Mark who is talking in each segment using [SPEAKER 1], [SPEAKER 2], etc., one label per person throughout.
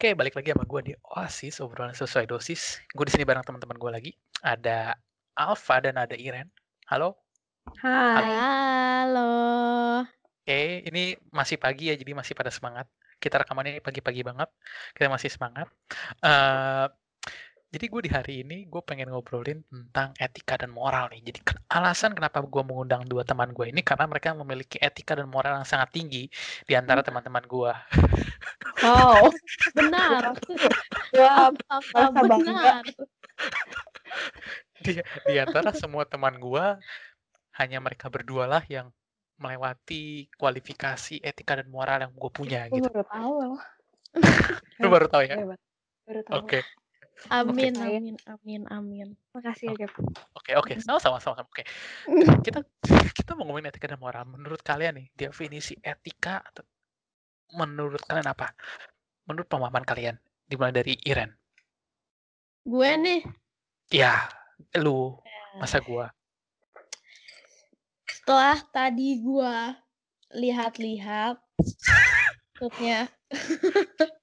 [SPEAKER 1] Oke, balik lagi sama gue di Oasis, obrolan sesuai dosis. Gue di sini bareng teman-teman gue lagi. Ada Alfa dan ada Iren. Halo.
[SPEAKER 2] Hai.
[SPEAKER 3] Halo.
[SPEAKER 1] Oke, ini masih pagi ya, jadi masih pada semangat. Kita rekamannya pagi-pagi banget. Kita masih semangat. Uh, jadi gue di hari ini gue pengen ngobrolin tentang etika dan moral nih. Jadi alasan kenapa gue mengundang dua teman gue ini karena mereka memiliki etika dan moral yang sangat tinggi di antara teman-teman gue.
[SPEAKER 3] Wow, benar.
[SPEAKER 2] Ya,
[SPEAKER 3] Apa benar?
[SPEAKER 1] Di, di antara semua teman gue hanya mereka berdua lah yang melewati kualifikasi etika dan moral yang gue punya
[SPEAKER 2] Gue
[SPEAKER 1] gitu.
[SPEAKER 2] baru tahu loh.
[SPEAKER 1] Lu baru tahu ya?
[SPEAKER 2] Hebat. Baru tahu.
[SPEAKER 1] Oke.
[SPEAKER 3] Amin,
[SPEAKER 2] Oke.
[SPEAKER 3] amin, amin, amin.
[SPEAKER 2] Makasih ya, Gap.
[SPEAKER 1] Oke, oke, sama-sama, sama-sama. Oke, kita kita mau ngomongin etika dan moral. Menurut kalian nih, definisi etika atau menurut kalian apa? Menurut pemahaman kalian, dimulai dari Iren.
[SPEAKER 3] Gue nih,
[SPEAKER 1] Ya, lu, masa gua.
[SPEAKER 3] setelah tadi gue lihat-lihat, maksudnya,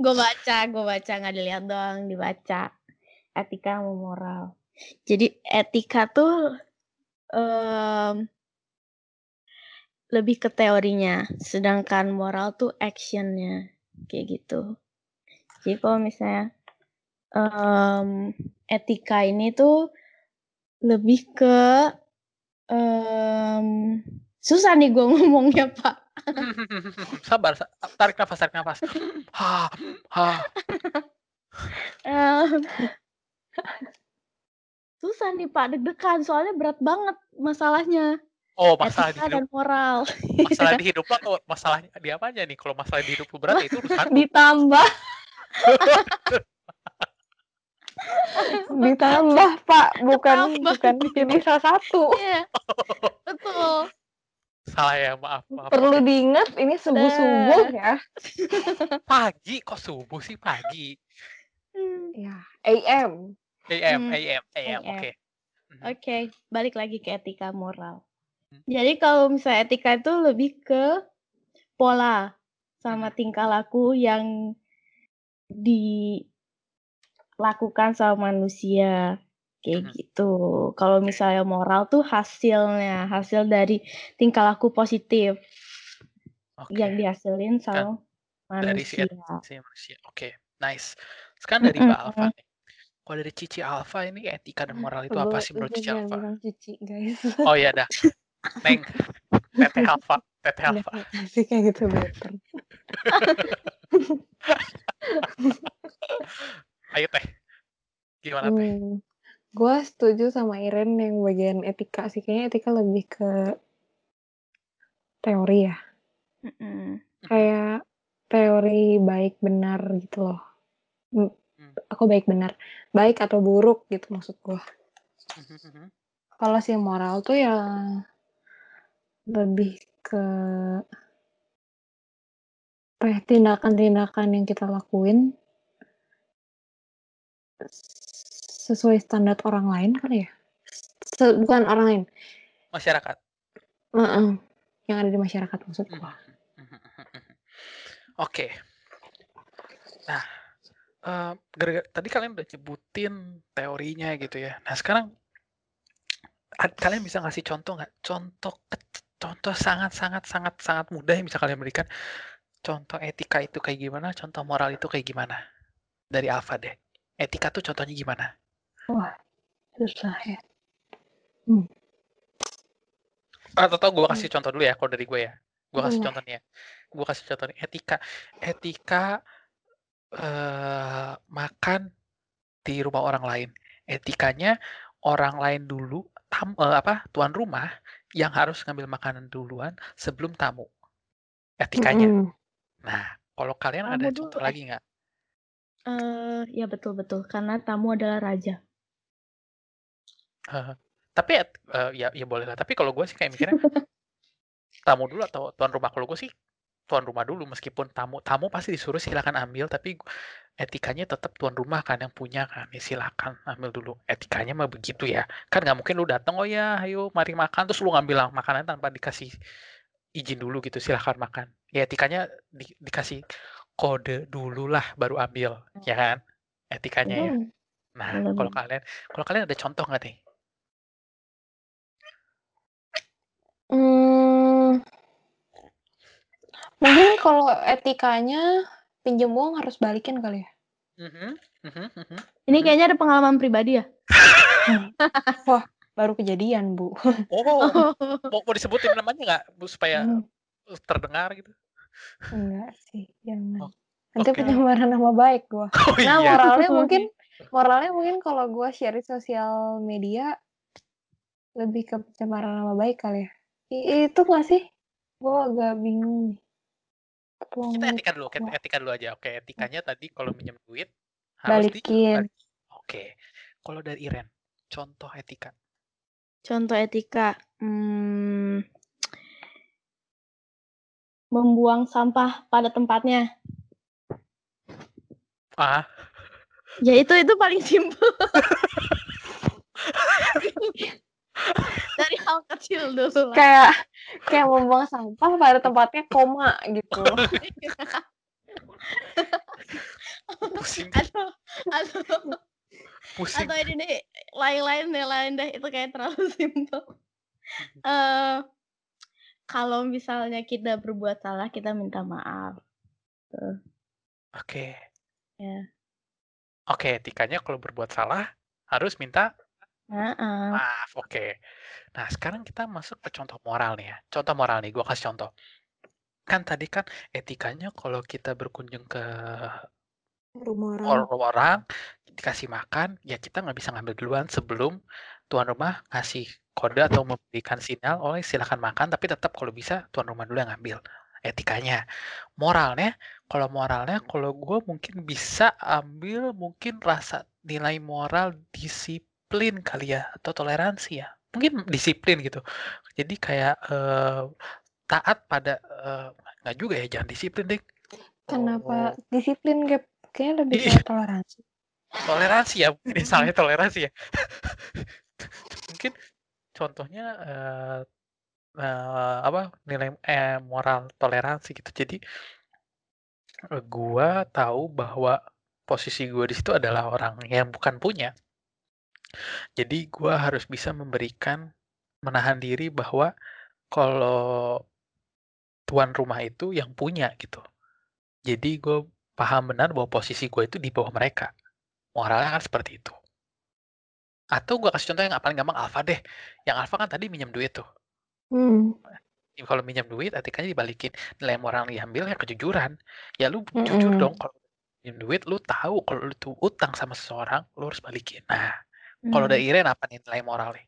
[SPEAKER 3] gue baca, gue baca nggak dilihat doang, dibaca etika sama moral. Jadi etika tuh em, lebih ke teorinya, sedangkan moral tuh actionnya, kayak gitu. Jadi kalau misalnya em, etika ini tuh lebih ke em, susah nih gue ngomongnya pak.
[SPEAKER 1] Sabar, sa- tarik nafas, tarik nafas. Ha, ha.
[SPEAKER 3] Em, susah nih pak deg-degan soalnya berat banget masalahnya
[SPEAKER 1] Oh, masalah di
[SPEAKER 3] etika
[SPEAKER 1] hidup,
[SPEAKER 3] dan moral.
[SPEAKER 1] masalah di hidup lo atau masalah di apa aja nih? Kalau masalah di hidup lu berat itu urusan.
[SPEAKER 2] Ditambah. Ditambah, Pak. Bukan
[SPEAKER 3] Ditambah.
[SPEAKER 2] bukan ini salah satu.
[SPEAKER 3] Iya, betul.
[SPEAKER 1] Salah ya, maaf, maaf.
[SPEAKER 2] Perlu
[SPEAKER 1] Oke.
[SPEAKER 2] diingat ini subuh-subuh ya.
[SPEAKER 1] Pagi, kok subuh sih pagi?
[SPEAKER 3] Hmm,
[SPEAKER 2] Ya, AM.
[SPEAKER 1] AM,
[SPEAKER 3] Hmm,
[SPEAKER 1] AM, AM, oke.
[SPEAKER 3] Oke, balik lagi ke etika moral.
[SPEAKER 1] Hmm.
[SPEAKER 3] Jadi kalau misalnya etika itu lebih ke pola sama tingkah laku yang dilakukan sama manusia kayak
[SPEAKER 1] Mhm.
[SPEAKER 3] gitu. Kalau misalnya moral tuh hasilnya, hasil dari tingkah laku positif
[SPEAKER 1] Oke.
[SPEAKER 3] yang dihasilin sama
[SPEAKER 1] dari si
[SPEAKER 3] manusia.
[SPEAKER 1] si manusia. Oke, nice. Sekarang dari Mbak. Alfa nih. Kalau dari Cici Alfa ini etika dan moral itu apa sih menurut Cici
[SPEAKER 2] jangan
[SPEAKER 1] Alfa?
[SPEAKER 2] bilang cuci, guys.
[SPEAKER 1] Oh iya dah. Neng, Teteh Alfa, Teteh Alfa.
[SPEAKER 2] Asik kayak gitu better.
[SPEAKER 1] Ayo Teh. Gimana Teh?
[SPEAKER 2] Hmm, gue setuju sama Iren yang bagian etika sih. Kayaknya etika lebih ke teori ya.
[SPEAKER 3] Mm-mm.
[SPEAKER 2] Kayak teori baik benar gitu loh. Hmm. Aku baik benar. Baik atau buruk gitu maksud gue.
[SPEAKER 1] Mhm.
[SPEAKER 2] Kalau si moral tuh ya lebih ke apa ya, tindakan-tindakan yang kita lakuin sesuai standar orang lain kali ya. Se- bukan orang lain.
[SPEAKER 1] Masyarakat.
[SPEAKER 2] Heeh. Yang ada di masyarakat maksud
[SPEAKER 1] Mhm.
[SPEAKER 2] gua.
[SPEAKER 1] Oke. Nah, eh, gara-gara tadi kalian udah nyebutin teorinya gitu ya. Nah, sekarang kalian bisa ngasih contoh nggak? Contoh contoh sangat sangat sangat sangat mudah yang bisa kalian berikan. Contoh etika itu kayak gimana? Contoh moral itu kayak gimana? Dari Alfa deh. Etika tuh contohnya gimana?
[SPEAKER 2] Wah, susah ya.
[SPEAKER 1] Atau tau gue kasih contoh dulu ya kalau dari gue ya. Gue kasih
[SPEAKER 2] Boleh.
[SPEAKER 1] contohnya. Gue kasih contoh nih. Etika. Etika eh makan di rumah orang lain. Etikanya orang lain dulu tam, eh, apa tuan rumah yang harus ngambil makanan duluan sebelum tamu. Etikanya.
[SPEAKER 2] Mm-mm.
[SPEAKER 1] Nah, kalau kalian
[SPEAKER 3] Tamu
[SPEAKER 1] ada contoh lagi nggak?
[SPEAKER 3] Eh, ya betul betul karena tamu adalah raja.
[SPEAKER 1] Eh, tapi eh, ya ya boleh lah. Tapi kalau gue sih kayak mikirnya tamu dulu atau tuan rumah. Kalau gue sih tuan rumah dulu meskipun tamu tamu pasti disuruh silakan ambil tapi etikanya tetap tuan rumah kan yang punya kan ya silakan ambil dulu etikanya mah begitu ya kan nggak mungkin lu datang oh ya ayo mari makan terus lu ngambil makanan tanpa dikasih izin dulu gitu silakan makan ya etikanya di- dikasih kode dulu lah baru ambil, ya kan? Etikanya ya.
[SPEAKER 2] Hmm.
[SPEAKER 1] Nah, kalau kalian kalau kalian ada contoh nggak nih?
[SPEAKER 2] Mmm. Mungkin kalau etikanya pinjam uang harus balikin kali ya?
[SPEAKER 1] Mhm mhm mhm.
[SPEAKER 3] Ini kayaknya ada pengalaman pribadi ya?
[SPEAKER 2] Wah, baru kejadian, Bu.
[SPEAKER 1] Oh, mau mau disebutin namanya nggak, Bu, supaya
[SPEAKER 2] Mmm.
[SPEAKER 1] terdengar gitu?
[SPEAKER 2] Enggak sih, jangan.
[SPEAKER 1] Oh,
[SPEAKER 2] Nanti
[SPEAKER 1] oke.
[SPEAKER 2] pencemaran nama baik gua.
[SPEAKER 1] Oh,
[SPEAKER 2] Nah,
[SPEAKER 1] iya.
[SPEAKER 2] moralnya mungkin moralnya mungkin kalau gua share di sosial media lebih ke pencemaran nama baik kali ya? I itu nggak sih? Gua agak bingung nih.
[SPEAKER 1] Kita etika dulu, kita etika dulu aja. Oke, etikanya tadi kalau minjem duit harus
[SPEAKER 2] Balikin.
[SPEAKER 1] dibalikin. Oke. Kalau dari Iren, contoh etika.
[SPEAKER 3] Contoh etika, mmm membuang sampah pada tempatnya.
[SPEAKER 1] Ah.
[SPEAKER 3] Ya itu itu paling simpel. Dari hal kecil dulu lah.
[SPEAKER 2] Kayak kayak membuang sampah pada tempatnya koma gitu.
[SPEAKER 1] Pusing
[SPEAKER 3] Atau atau
[SPEAKER 1] pusing.
[SPEAKER 3] atau ini nih, lain-lain deh lain deh, itu kayak terlalu simpel. Eee, kalau misalnya kita berbuat salah, kita minta maaf. Tuh.
[SPEAKER 1] Oke.
[SPEAKER 3] Ya.
[SPEAKER 1] Oke, etikanya kalau berbuat salah harus minta
[SPEAKER 3] Heeh.
[SPEAKER 1] maaf, oke. Nah, sekarang kita masuk ke contoh moral nih ya. Contoh moral nih, gua kasih contoh. Kan tadi kan etikanya kalau kita berkunjung ke
[SPEAKER 2] Rumah
[SPEAKER 1] or
[SPEAKER 2] orang.
[SPEAKER 1] orang, dikasih makan, ya kita nggak bisa ngambil duluan sebelum tuan rumah ngasih kode atau memberikan sinyal, "Oh, silakan makan," tapi tetap kalau bisa tuan rumah dulu yang ngambil, etikanya. Moralnya, kalau moralnya kalau gua mungkin bisa ambil mungkin rasa nilai moral disiplin kali ya, atau toleransi ya. Mungkin disiplin gitu. Jadi kayak, eee, taat pada nggak juga ya, jangan disiplin deh.
[SPEAKER 2] Kenapa
[SPEAKER 1] Oh.
[SPEAKER 2] disiplin, Gap? Kayaknya lebih ke toleransi.
[SPEAKER 1] Toleransi ya, mungkin misalnya toleransi ya. Mungkin contohnya, eee eee, apa, nilai eh, moral toleransi gitu. Jadi gua tahu bahwa posisi gua di situ adalah orang yang bukan punya. Jadi gua harus bisa memberikan menahan diri bahwa kalau tuan rumah itu yang punya gitu. Jadi gua paham benar bahwa posisi gua itu di bawah mereka. Moralnya kan seperti itu. Atau gua kasih contoh yang paling gampang alfa deh. Yang alfa kan tadi minjem duit tuh. Ya kalau minjem duit etikanya dibalikin. Nilai moral yang diambil ya kejujuran. Ya lu jujur
[SPEAKER 2] Mhm.
[SPEAKER 1] dong kalau minjem duit lu tahu kalau lu tuh utang sama seseorang, lu harus balikin. Nah, kalau dari Iren apa nih nilai moralnya?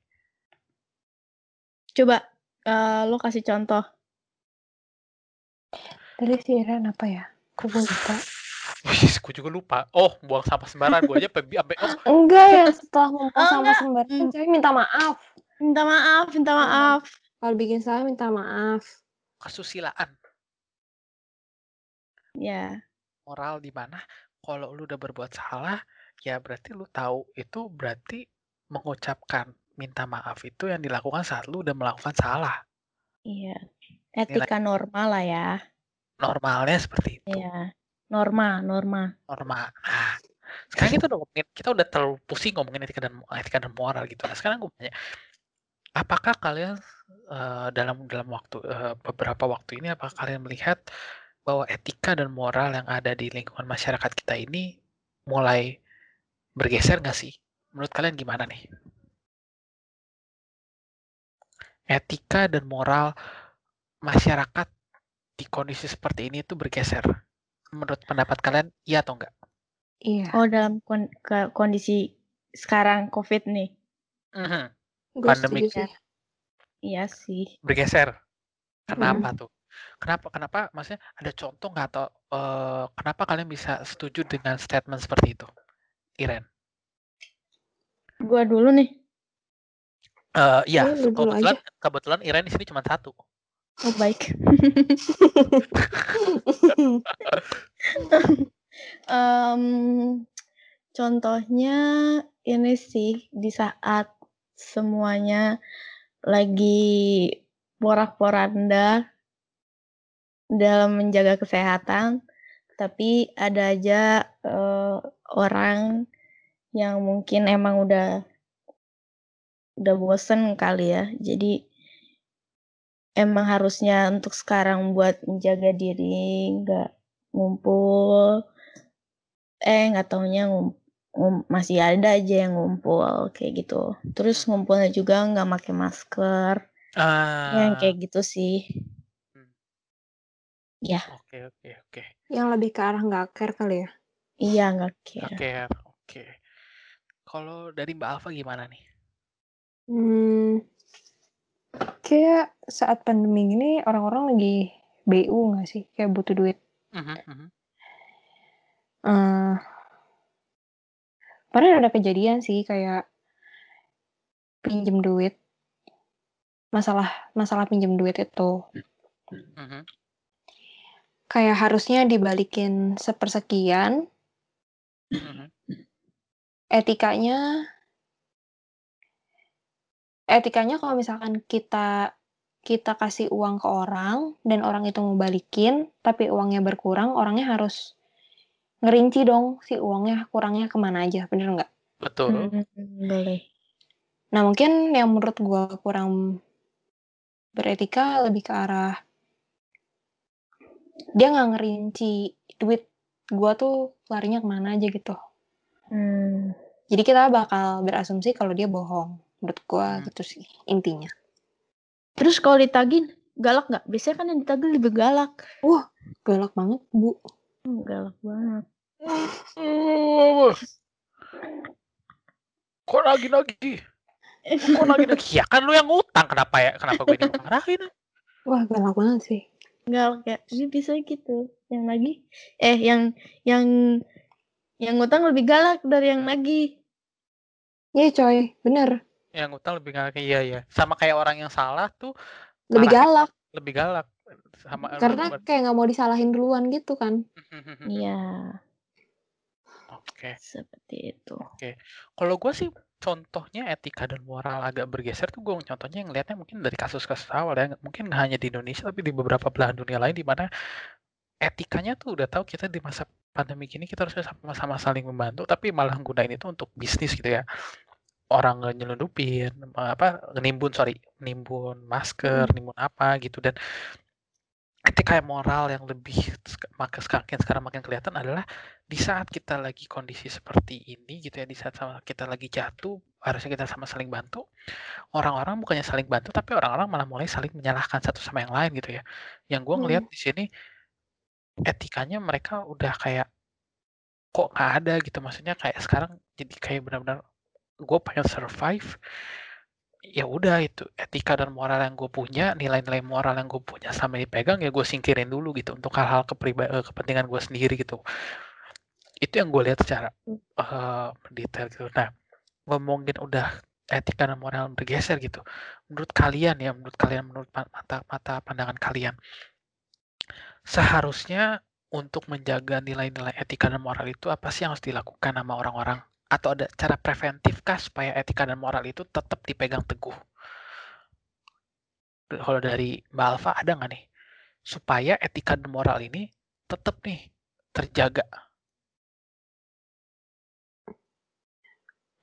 [SPEAKER 3] Coba, eee, lo kasih contoh.
[SPEAKER 2] Tadi si Iren apa ya? Gua lupa.
[SPEAKER 1] Wis, gua juga lupa. Oh, buang sampah sembarangan. Gua aja sampai oh,
[SPEAKER 2] Enggak, yang setelah membuang
[SPEAKER 3] Oh,
[SPEAKER 2] sampah sembarangan
[SPEAKER 3] Mmm.
[SPEAKER 2] cewek minta maaf.
[SPEAKER 3] Minta maaf minta
[SPEAKER 2] Mhm.
[SPEAKER 3] maaf.
[SPEAKER 2] Kalau bikin salah minta maaf.
[SPEAKER 1] kesusilaan.
[SPEAKER 3] Ya.
[SPEAKER 1] Moral di mana kalau lu udah berbuat salah, ya berarti lu tahu itu berarti mengucapkan minta maaf itu yang dilakukan saat lu udah melakukan salah.
[SPEAKER 3] Iya.
[SPEAKER 1] Nilai
[SPEAKER 3] Etika norma lah ya.
[SPEAKER 1] normalnya seperti itu.
[SPEAKER 3] Iya. Norma norma.
[SPEAKER 1] Norma. Nah, sekarang kita udah ngomongin kita udah terlalu pusing ngomongin etika dan etika dan moral gitu. Nah, sekarang gua tanya, apakah kalian, eee, dalam dalam waktu, eee, beberapa waktu ini apakah kalian melihat bahwa etika dan moral yang ada di lingkungan masyarakat kita ini mulai bergeser nggak sih? Menurut kalian gimana nih? Etika dan moral masyarakat di kondisi seperti ini tuh bergeser. Menurut pendapat kalian iya atau enggak?
[SPEAKER 2] Iya.
[SPEAKER 3] Oh, dalam kon ke kondisi sekarang Covid nih?
[SPEAKER 1] Pandemik.
[SPEAKER 2] setuju sih.
[SPEAKER 3] Iya sih.
[SPEAKER 1] Bergeser.
[SPEAKER 2] Mhm.
[SPEAKER 1] Kenapa tuh? Kenapa kenapa maksudnya ada contoh nggak atau, eee, kenapa kalian bisa setuju dengan statement seperti itu? Iren?
[SPEAKER 3] Gua dulu nih.
[SPEAKER 1] Eee, iya, kebetulan
[SPEAKER 2] aja.
[SPEAKER 1] kebetulan Iren di sini cuma 1.
[SPEAKER 3] Oh, baik. Mmm, contohnya ini sih, di saat semuanya lagi porak-poranda dalam menjaga kesehatan, tapi ada aja uh, orang yang mungkin emang udah udah bosen kali ya. Jadi emang harusnya untuk sekarang buat menjaga diri, nggak ngumpul. Eh nggak taunya ngum, ngum, masih ada aja yang ngumpul kayak gitu. Terus ngumpulnya juga nggak pakai masker.
[SPEAKER 1] Ah.
[SPEAKER 3] Yang kayak gitu sih.
[SPEAKER 1] Hmm.
[SPEAKER 3] Ya.
[SPEAKER 1] Oke oke oke.
[SPEAKER 2] Yang lebih ke arah nggak care kali ya?
[SPEAKER 3] Iya nggak care.
[SPEAKER 1] Oke oke. Kalau dari Mbak Alfa gimana nih?
[SPEAKER 2] Hmm, kayak saat pandemi ini orang-orang lagi BU nggak sih? Kayak butuh duit.
[SPEAKER 1] Mhm, mhm.
[SPEAKER 2] Uh, padahal ada kejadian sih kayak pinjem duit. Masalah masalah pinjem duit itu
[SPEAKER 1] Mhm.
[SPEAKER 2] kayak harusnya dibalikin sepersekian.
[SPEAKER 1] Mhm.
[SPEAKER 2] Etikanya etikanya kalau misalkan kita kita kasih uang ke orang dan orang itu mau balikin tapi uangnya berkurang orangnya harus ngerinci dong si uangnya kurangnya ke mana aja bener nggak
[SPEAKER 1] Betul.
[SPEAKER 3] Hmm, boleh.
[SPEAKER 2] nah mungkin yang menurut gua kurang beretika lebih ke arah dia nggak ngerinci duit gua tuh larinya ke mana aja gitu
[SPEAKER 3] Hmm.
[SPEAKER 2] Jadi kita bakal berasumsi kalau dia bohong menurut gua
[SPEAKER 1] Hmm.
[SPEAKER 2] gitu sih intinya
[SPEAKER 3] Terus kalau ditagih galak nggak? Biasanya kan yang ditagih lebih galak.
[SPEAKER 2] galak banget bu
[SPEAKER 3] Hmm, galak banget.
[SPEAKER 1] Kok lagi-lagi? Kok lagi-lagi? Ya kan lu yang ngutang. Kenapa ya? Kenapa gue dimarahin?
[SPEAKER 2] wah galak banget sih
[SPEAKER 3] Galak ya. Ini bisa gitu. Yang lagi eh yang yang yang ngutang lebih galak dari yang nagih.
[SPEAKER 2] Iya coy bener
[SPEAKER 1] Yang ngutang lebih galak. Iya, iya. Sama kayak orang yang salah tuh
[SPEAKER 2] lebih galak
[SPEAKER 1] lebih galak. Sama
[SPEAKER 2] karena kayak nggak mau disalahin duluan gitu kan
[SPEAKER 3] Iya,
[SPEAKER 1] Oke.
[SPEAKER 3] seperti itu.
[SPEAKER 1] Kalau gue sih contohnya etika dan moral agak bergeser tuh gue contohnya yang lihatnya mungkin dari kasus-kasus awal ya mungkin nggak hanya di Indonesia tapi di beberapa belahan dunia lain di mana etikanya tuh udah tahu kita di masa pandemi gini kita harus sama-sama saling membantu tapi malah gunain itu untuk bisnis gitu ya. Orang nyelundupin apa nimbun sorry nimbun masker nimbun apa gitu. Dan etika yang moral yang lebih maka semakin sekarang makin kelihatan adalah di saat kita lagi kondisi seperti ini gitu ya di saat sama kita lagi jatuh harusnya kita sama saling bantu. Orang-orang bukannya saling bantu tapi orang-orang malah mulai saling menyalahkan satu sama yang lain gitu ya. Yang gue
[SPEAKER 2] Hmm.
[SPEAKER 1] ngelihat di sini etikanya mereka udah kayak kok nggak ada gitu. Maksudnya kayak sekarang jadi kayak benar-benar gue pengen survive. Ya udah itu etika dan moral yang gue punya nilai-nilai moral yang gue punya sama dipegang ya gue singkirin dulu gitu untuk hal-hal eh, kepentingan gue sendiri gitu. Itu yang gue lihat secara eh, detail gitu. Nah ngomongin udah etika dan moral bergeser gitu menurut kalian ya menurut kalian menurut ma- mata mata pandangan kalian seharusnya untuk menjaga nilai-nilai etika dan moral itu apa sih yang harus dilakukan sama orang-orang? Atau ada cara preventif kah supaya etika dan moral itu tetap dipegang teguh? Kalau dari Mbak Alfa ada nggak nih? Supaya etika dan moral ini tetap nih terjaga.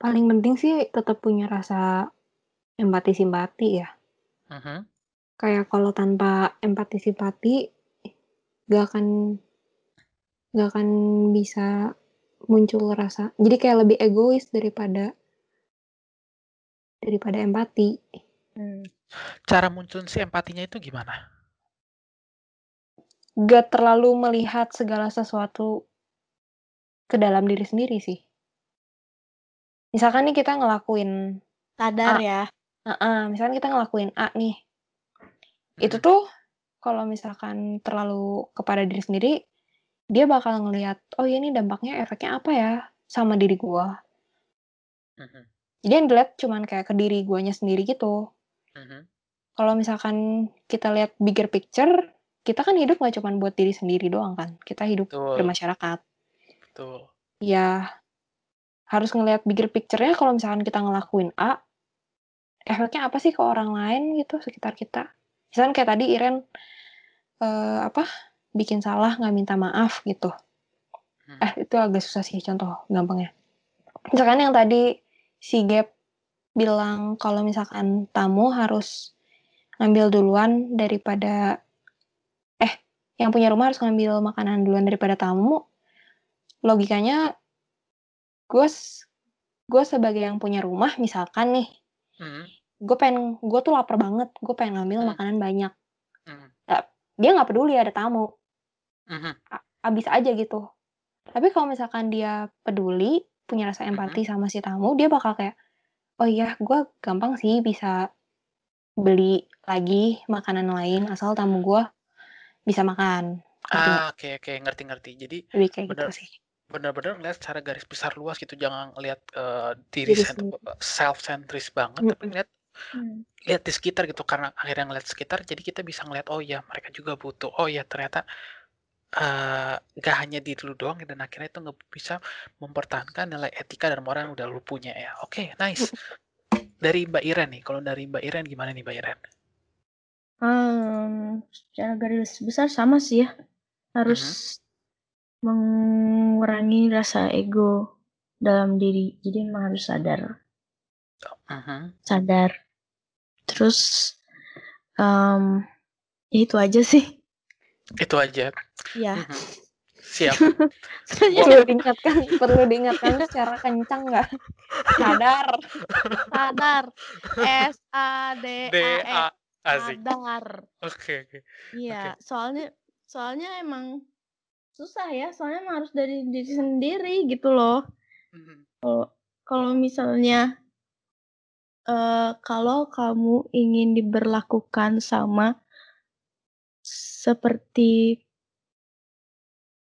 [SPEAKER 2] Paling penting sih tetap punya rasa empati simpati ya.
[SPEAKER 1] Mhm.
[SPEAKER 2] kayak kalau tanpa empati simpati gak akan gak akan bisa muncul rasa jadi kayak lebih egois daripada daripada empati
[SPEAKER 3] Hmm.
[SPEAKER 1] cara muncul si empatinya itu gimana
[SPEAKER 2] gak terlalu melihat segala sesuatu ke dalam diri sendiri sih misalkan nih kita ngelakuin
[SPEAKER 3] Sadar ya.
[SPEAKER 2] Heeh, misalkan kita ngelakuin A nih itu
[SPEAKER 1] Mhm.
[SPEAKER 2] tuh kalau misalkan terlalu kepada diri sendiri dia bakal ngelihat oh ya ini dampaknya efeknya apa ya sama diri gua
[SPEAKER 1] Mhm.
[SPEAKER 2] jadi yang dilihat cuman kayak ke diri guanya sendiri gitu
[SPEAKER 1] Mhm.
[SPEAKER 2] kalau misalkan kita lihat bigger picture kita kan hidup nggak cuman buat diri sendiri doang kan kita hidup
[SPEAKER 1] Betul.
[SPEAKER 2] bermasyarakat
[SPEAKER 1] Betul.
[SPEAKER 2] ya harus ngelihat bigger picture-nya kalau misalkan kita ngelakuin A efeknya apa sih ke orang lain gitu sekitar kita misalkan kayak tadi Iren eh, apa bikin salah nggak minta maaf gitu
[SPEAKER 1] Mhm.
[SPEAKER 2] Eh, itu agak susah sih contoh gampangnya. Misalkan yang tadi si Gap bilang kalau misalkan tamu harus ngambil duluan daripada eh yang punya rumah harus ngambil makanan duluan daripada tamu. Logikanya gue gue sebagai yang punya rumah misalkan nih
[SPEAKER 1] Mhm.
[SPEAKER 2] Gue pengen gue tuh lapar banget gue pengen ngambil
[SPEAKER 1] Hmm.
[SPEAKER 2] makanan banyak
[SPEAKER 1] Mhm.
[SPEAKER 2] dia nggak peduli ada tamu
[SPEAKER 1] Mhm.
[SPEAKER 2] abis aja gitu tapi kalau misalkan dia peduli punya rasa empati sama si tamu dia bakal kayak oh iya gue gampang sih bisa beli lagi makanan lain asal tamu gue bisa makan Ngerti?
[SPEAKER 1] Ah, oke oke, ngerti-ngerti. Jadi
[SPEAKER 2] lebih kayak gitu sih
[SPEAKER 1] bener-bener ngeliat secara garis besar luas gitu, jangan ngeliat, eee, diri
[SPEAKER 2] Diri
[SPEAKER 1] sent
[SPEAKER 2] sendiri.
[SPEAKER 1] self-centris banget, tapi
[SPEAKER 2] Mhm.
[SPEAKER 1] ngeliat
[SPEAKER 3] Hmm.
[SPEAKER 1] lihat di sekitar gitu, karena akhirnya ngeliat sekitar jadi kita bisa ngeliat, oh ya mereka juga butuh, oh ya ternyata, eee, nggak hanya diri lu doang dan akhirnya itu nge bisa mempertahankan nilai etika dan moral yang udah lu punya ya. Oke, nice. Dari Mbak Iren nih, kalau dari Mbak Iren gimana nih Mbak Iren?
[SPEAKER 3] Mmm, secara garis besar sama sih ya, harus mengurangi rasa ego dalam diri. Jadi emang harus sadar
[SPEAKER 1] Mhm.
[SPEAKER 3] sadar. Terus, mmm, ya itu aja sih.
[SPEAKER 1] Itu aja.
[SPEAKER 3] Iya.
[SPEAKER 1] Mhm. Siap.
[SPEAKER 2] Perlu diingatkan perlu diingatkan secara kencang nggak sadar
[SPEAKER 3] sadar. S A D A R.
[SPEAKER 1] A asik.
[SPEAKER 3] Sadar.
[SPEAKER 1] Oke oke.
[SPEAKER 3] Iya, soalnya soalnya emang susah ya, soalnya emang harus dari diri sendiri gitu loh.
[SPEAKER 1] Mhm.
[SPEAKER 3] Kalau kalau misalnya, eee, kalau kamu ingin diberlakukan sama seperti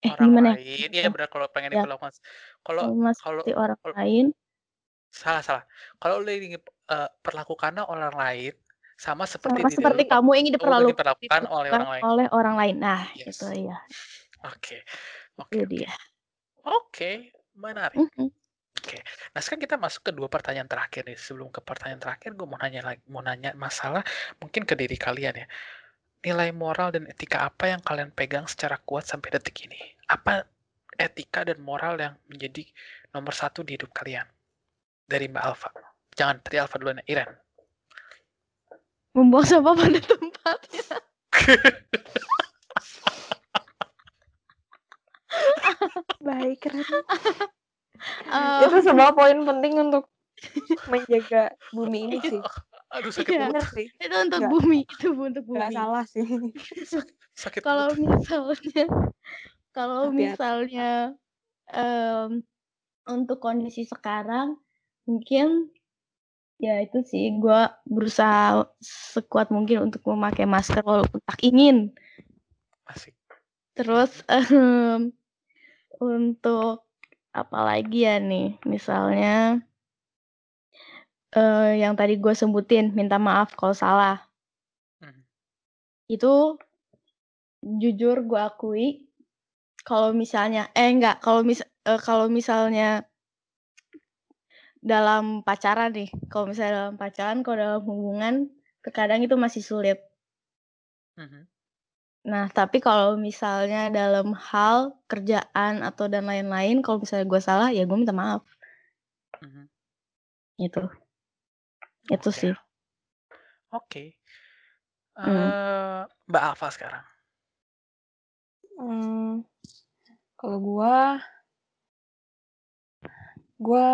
[SPEAKER 3] eh,
[SPEAKER 1] Orang
[SPEAKER 3] gimana ya?
[SPEAKER 1] lain, iya benar kalau pengen
[SPEAKER 3] Ya.
[SPEAKER 1] diperlakukan kalau kalau
[SPEAKER 3] orang
[SPEAKER 1] kalau
[SPEAKER 3] lain
[SPEAKER 1] salah salah. Kalau lu ingin, eee, perlakukannya orang lain sama seperti
[SPEAKER 3] sama seperti kamu ingin
[SPEAKER 1] ingin diperlakukan oleh
[SPEAKER 3] diperlakukan
[SPEAKER 1] orang lain.
[SPEAKER 3] oleh orang lain. Nah,
[SPEAKER 1] Yes.
[SPEAKER 3] itu ya,
[SPEAKER 1] Oke. Oke
[SPEAKER 3] itu
[SPEAKER 1] oke.
[SPEAKER 3] dia.
[SPEAKER 1] Oke, menarik.
[SPEAKER 3] Mhm.
[SPEAKER 1] Nah, sekarang kita masuk ke 2 pertanyaan terakhir nih. Sebelum ke pertanyaan terakhir, gue mau nanya lagi mau nanya masalah mungkin ke diri kalian ya. Nilai moral dan etika apa yang kalian pegang secara kuat sampai detik ini? Apa etika dan moral yang menjadi nomor satu di hidup kalian? Dari Mbak Alfa. Jangan dari Alfa duluan, Iren.
[SPEAKER 3] Membuang sampah pada tempatnya.
[SPEAKER 2] baik keren
[SPEAKER 3] Eee,
[SPEAKER 2] itu sebuah poin penting untuk menjaga bumi ini sih
[SPEAKER 1] Aduh sakit
[SPEAKER 3] Iya.
[SPEAKER 2] sih
[SPEAKER 3] itu untuk
[SPEAKER 2] Nggak-
[SPEAKER 3] bumi, itu untuk
[SPEAKER 2] nggak
[SPEAKER 3] bumi.
[SPEAKER 2] salah sih
[SPEAKER 1] Sakit
[SPEAKER 3] Kalau misalnya kalau misalnya, mmm, untuk kondisi sekarang mungkin ya itu sih gua berusaha sekuat mungkin untuk memakai masker walaupun tak ingin.
[SPEAKER 1] Asik.
[SPEAKER 3] Terus, mmm, untuk apalagi ya nih, misalnya eee, yang tadi gue sebutin, minta maaf kalau salah.
[SPEAKER 1] Mhm.
[SPEAKER 3] Itu jujur gue akui kalau misalnya eh, enggak, kalau mis eee, kalau misalnya dalam pacaran nih, kalau misalnya dalam pacaran, kalau dalam hubungan terkadang itu masih sulit.
[SPEAKER 1] Mhm.
[SPEAKER 3] Nah, tapi kalau misalnya dalam hal kerjaan atau dan lain-lain, kalau misalnya gue salah, ya gue minta maaf.
[SPEAKER 1] Mhm.
[SPEAKER 3] Gitu. Itu
[SPEAKER 1] Oke.
[SPEAKER 3] sih.
[SPEAKER 1] Oke.
[SPEAKER 3] Hmm.
[SPEAKER 1] Eee, Mbak Alfa sekarang.
[SPEAKER 2] Mmm, kalau gua gua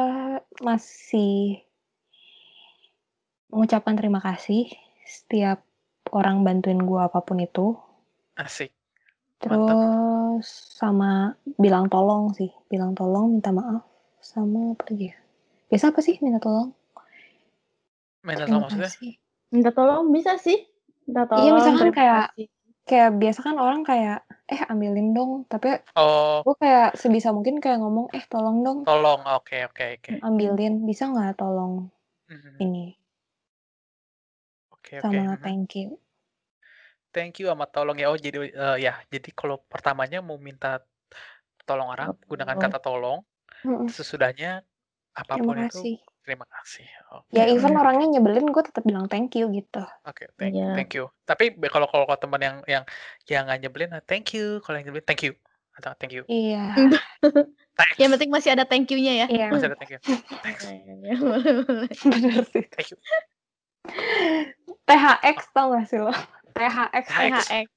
[SPEAKER 2] masih mengucapkan terima kasih setiap orang bantuin gua apa pun itu.
[SPEAKER 1] Asik. Mantap.
[SPEAKER 2] Terus sama bilang tolong sih, bilang tolong, minta maaf, sama apa lagi ya? Biasa apa sih minta tolong?
[SPEAKER 1] Minta tolong maksudnya?
[SPEAKER 2] kasih.
[SPEAKER 3] Minta tolong bisa sih. Minta tolong,
[SPEAKER 2] Iya, misalkan
[SPEAKER 3] terima
[SPEAKER 2] kayak
[SPEAKER 3] kasih.
[SPEAKER 2] kayak biasa kan orang kayak, "Eh, ambilin dong." Tapi
[SPEAKER 1] Oh,
[SPEAKER 2] gua kayak sebisa mungkin kayak ngomong, "Eh, tolong dong,
[SPEAKER 1] tolong. Oke oke oke.
[SPEAKER 2] ambilin, bisa nggak tolong
[SPEAKER 1] Mhm.
[SPEAKER 2] ini?"
[SPEAKER 1] Oke oke.
[SPEAKER 2] Sama
[SPEAKER 1] Mhm.
[SPEAKER 2] thank you.
[SPEAKER 1] Thank you sama tolong ya. Oh jadi, eee, ya jadi kalau pertamanya mau minta tolong orang gunakan
[SPEAKER 3] Tolong.
[SPEAKER 1] kata tolong,
[SPEAKER 2] Mhm.
[SPEAKER 1] sesudahnya
[SPEAKER 2] Terima
[SPEAKER 1] apa pun itu
[SPEAKER 2] kasih.
[SPEAKER 1] terima kasih. Oke
[SPEAKER 2] Ya even orangnya nyebelin gue tetap bilang thank you gitu.
[SPEAKER 1] oke thank
[SPEAKER 3] Iya.
[SPEAKER 1] thank you. Tapi be kalau kalau kalau teman yang yang yang nggak nyebelin, thank you, kalau yang nyebelin thank you. atau thank you.
[SPEAKER 2] Iya.
[SPEAKER 1] Thanks.
[SPEAKER 3] Yang penting masih ada thank you-nya ya.
[SPEAKER 2] Iya.
[SPEAKER 1] Masih ada thank you. Thanks.
[SPEAKER 3] Ya, boleh, boleh.
[SPEAKER 2] Bener sih.
[SPEAKER 1] Thank you.
[SPEAKER 2] THX tau gak sih lo? THX.
[SPEAKER 1] THX.
[SPEAKER 3] THX.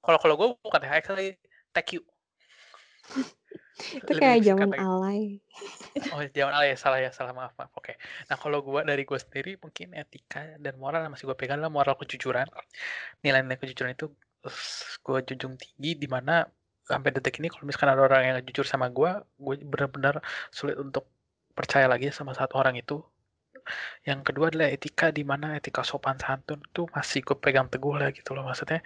[SPEAKER 1] Kalau kalau gue bukan THX lagi, you.
[SPEAKER 2] Itu kayak zaman alay.
[SPEAKER 1] Oh, jangan ala ya, salah ya, salah maaf, maaf. Oke. Nah, kalau gua dari gua sendiri mungkin etika dan moral yang masih gua pegang adalah moral kejujuran. Nilai-nilai kejujuran itu gua junjung tinggi di mana sampai detik ini kalau misalkan ada orang yang jujur sama gua, gue benar-benar sulit untuk percaya lagi sama satu orang itu. Yang kedua adalah etika di mana etika sopan santun itu masih gue pegang teguh lah gitu loh maksudnya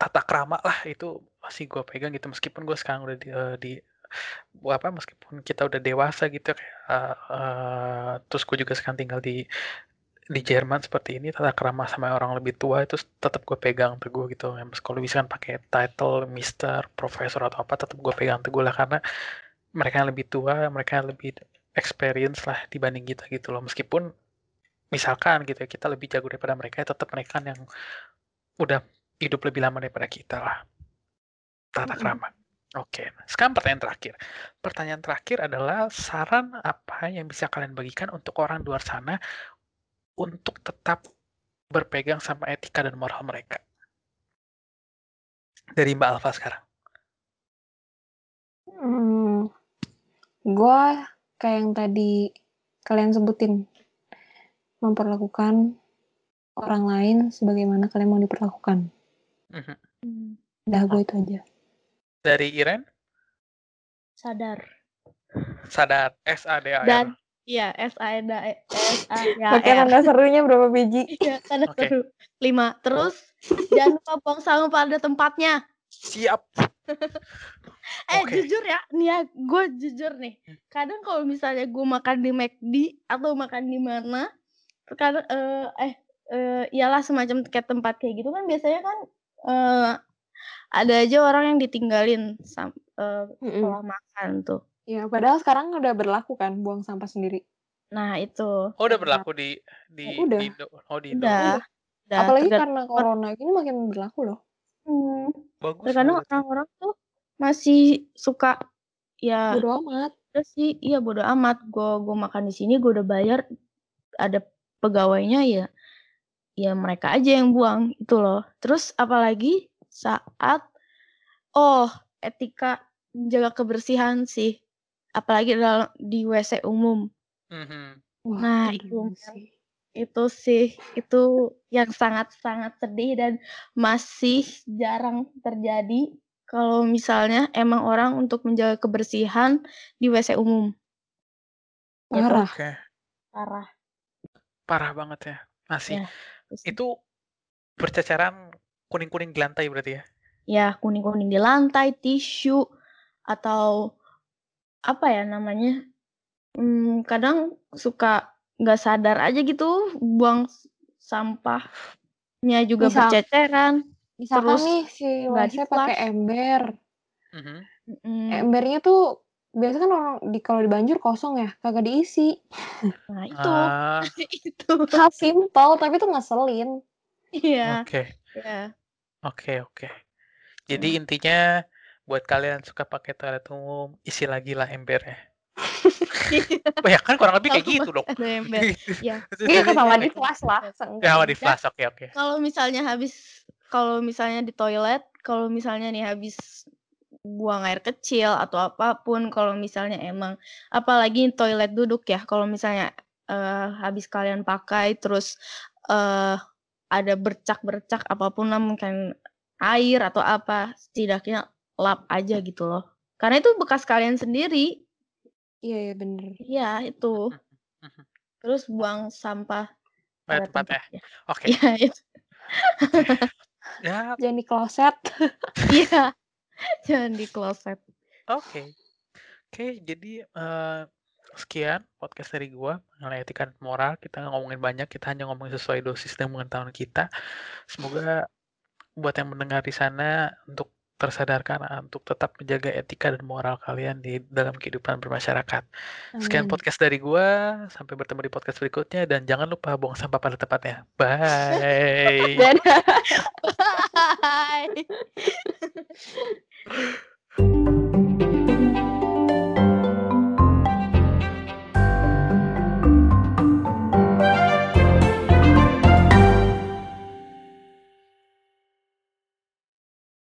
[SPEAKER 1] tata krama lah itu masih gue pegang gitu. Meskipun gue sekarang udah di, eh, di apa meskipun kita udah dewasa gitu kayak eh, eh, terus gue juga sekarang tinggal di di Jerman seperti ini tata krama sama orang lebih tua itu tetap gue pegang teguh gitu. Ya kalau bisa kan pakai title Mister Profesor atau apa tetap gue pegang teguh lah. Karena mereka yang lebih tua mereka yang lebih experience lah dibanding kita gitu loh. Meskipun misalkan gitu ya kita lebih jago daripada mereka tetap mereka yang udah hidup lebih lama daripada kita lah. Tata krama. Oke sekarang pertanyaan terakhir. Pertanyaan terakhir adalah saran apa yang bisa kalian bagikan untuk orang luar sana untuk tetap berpegang sama etika dan moral mereka? Dari Mbak Alfa sekarang.
[SPEAKER 2] Hmm, gua kayak yang tadi kalian sebutin memperlakukan orang lain sebagaimana kalian mau diperlakukan.
[SPEAKER 1] Mhm.
[SPEAKER 3] Hmm,
[SPEAKER 2] Udah gue itu aja.
[SPEAKER 1] dari Iren
[SPEAKER 3] Sadar.
[SPEAKER 1] sadar S A D A R
[SPEAKER 3] Dan Iya, S A D E S A A
[SPEAKER 2] Pakai tanda serunya berapa biji?
[SPEAKER 3] Iya, tanda
[SPEAKER 1] Oke.
[SPEAKER 3] seru. Lima. Terus jangan lupa buang sampah pada tempatnya.
[SPEAKER 1] siap
[SPEAKER 3] Eh
[SPEAKER 1] Oke.
[SPEAKER 3] jujur ya, nih ya, gue jujur nih. Kadang kalau misalnya gue makan di McD atau makan di mana, kadang eh eh eh, iyalah semacam kayak tempat kayak gitu kan biasanya kan eh ada aja orang yang ditinggalin sam eh,
[SPEAKER 2] Mm-mm.
[SPEAKER 3] setelah makan tuh.
[SPEAKER 2] Ya, padahal sekarang udah berlaku kan buang sampah sendiri.
[SPEAKER 3] Nah itu
[SPEAKER 1] oh udah berlaku di di,
[SPEAKER 2] Oh, udah.
[SPEAKER 1] di Indo oh di Indo
[SPEAKER 3] udah. udah
[SPEAKER 2] Apalagi karena corona gini makin berlaku loh.
[SPEAKER 3] Hmm,
[SPEAKER 1] bagus
[SPEAKER 3] terkadang orang-orang tuh masih suka ya
[SPEAKER 2] Bodo amat.
[SPEAKER 3] udah sih iya bodo amat gue gue makan di sini gue udah bayar ada pegawainya ya ya mereka aja yang buang itu loh terus apalagi saat oh etika menjaga kebersihan sih apalagi dalam di WC umum
[SPEAKER 1] Mhm.
[SPEAKER 2] Wah,
[SPEAKER 3] Nah, itu
[SPEAKER 2] sih.
[SPEAKER 3] Itu sih itu yang sangat sangat sedih dan masih jarang terjadi kalau misalnya emang orang untuk menjaga kebersihan di WC umum Gitu.
[SPEAKER 2] Parah.
[SPEAKER 1] oke
[SPEAKER 3] parah
[SPEAKER 1] parah banget ya masih
[SPEAKER 3] Ya,
[SPEAKER 1] itu berceceran kuning-kuning di lantai berarti ya
[SPEAKER 3] ya kuning-kuning di lantai, tisu atau apa ya namanya? Hmm, kadang suka nggak sadar aja gitu buang sampahnya juga
[SPEAKER 2] Misal-
[SPEAKER 3] berceceran.
[SPEAKER 2] Misalkan
[SPEAKER 3] Terus
[SPEAKER 2] nih si
[SPEAKER 3] nggak
[SPEAKER 2] WC pakai ember.
[SPEAKER 1] Mhm.
[SPEAKER 3] Mm,
[SPEAKER 2] Embernya tuh biasa kan orang di kalau di banjir kosong ya, kagak diisi.
[SPEAKER 3] Nah itu,
[SPEAKER 1] Ah,
[SPEAKER 3] itu,
[SPEAKER 2] Hal simpel tapi tuh ngeselin.
[SPEAKER 3] iya,
[SPEAKER 1] oke
[SPEAKER 3] ya.
[SPEAKER 1] oke oke jadi intinya buat kalian suka pakai toilet umum isi lagi lah embernya ya kan kurang lebih kayak gitu dong
[SPEAKER 3] Ada ember. Ya.
[SPEAKER 2] Iya sama di kelas lah.
[SPEAKER 1] Ya,
[SPEAKER 2] seenggaknya.
[SPEAKER 1] di flash, oke oke.
[SPEAKER 3] Kalau misalnya habis, kalau misalnya di toilet, kalau misalnya nih habis buang air kecil atau apa pun, kalau misalnya emang, apalagi toilet duduk ya, kalau misalnya eh, habis kalian pakai terus eh ada bercak-bercak apa pun lah mungkin air atau apa, setidaknya lap aja gitu loh. Karena itu bekas kalian sendiri.
[SPEAKER 2] Iya iya bener.
[SPEAKER 3] Iya, itu. Terus buang sampah
[SPEAKER 1] Pada tempatnya.
[SPEAKER 3] tempatnya.
[SPEAKER 1] Oke.
[SPEAKER 3] Iya, itu.
[SPEAKER 1] Ya,
[SPEAKER 2] Jangan di kloset.
[SPEAKER 3] Iya. Jangan di kloset.
[SPEAKER 1] oke. Oke, jadi eh, sekian podcast dari gua mengenai etika moral. Kita ngomongin banyak, kita hanya ngomongin sesuai dosis dan pengetahuan kita. Semoga buat yang mendengar di sana untuk tersadarkan ah, untuk tetap menjaga etika dan moral kalian di dalam kehidupan bermasyarakat.
[SPEAKER 2] Amin.
[SPEAKER 1] Sekian podcast dari gua, sampai bertemu di podcast berikutnya dan jangan lupa buang sampah pada tempatnya. Bye.
[SPEAKER 3] Bye.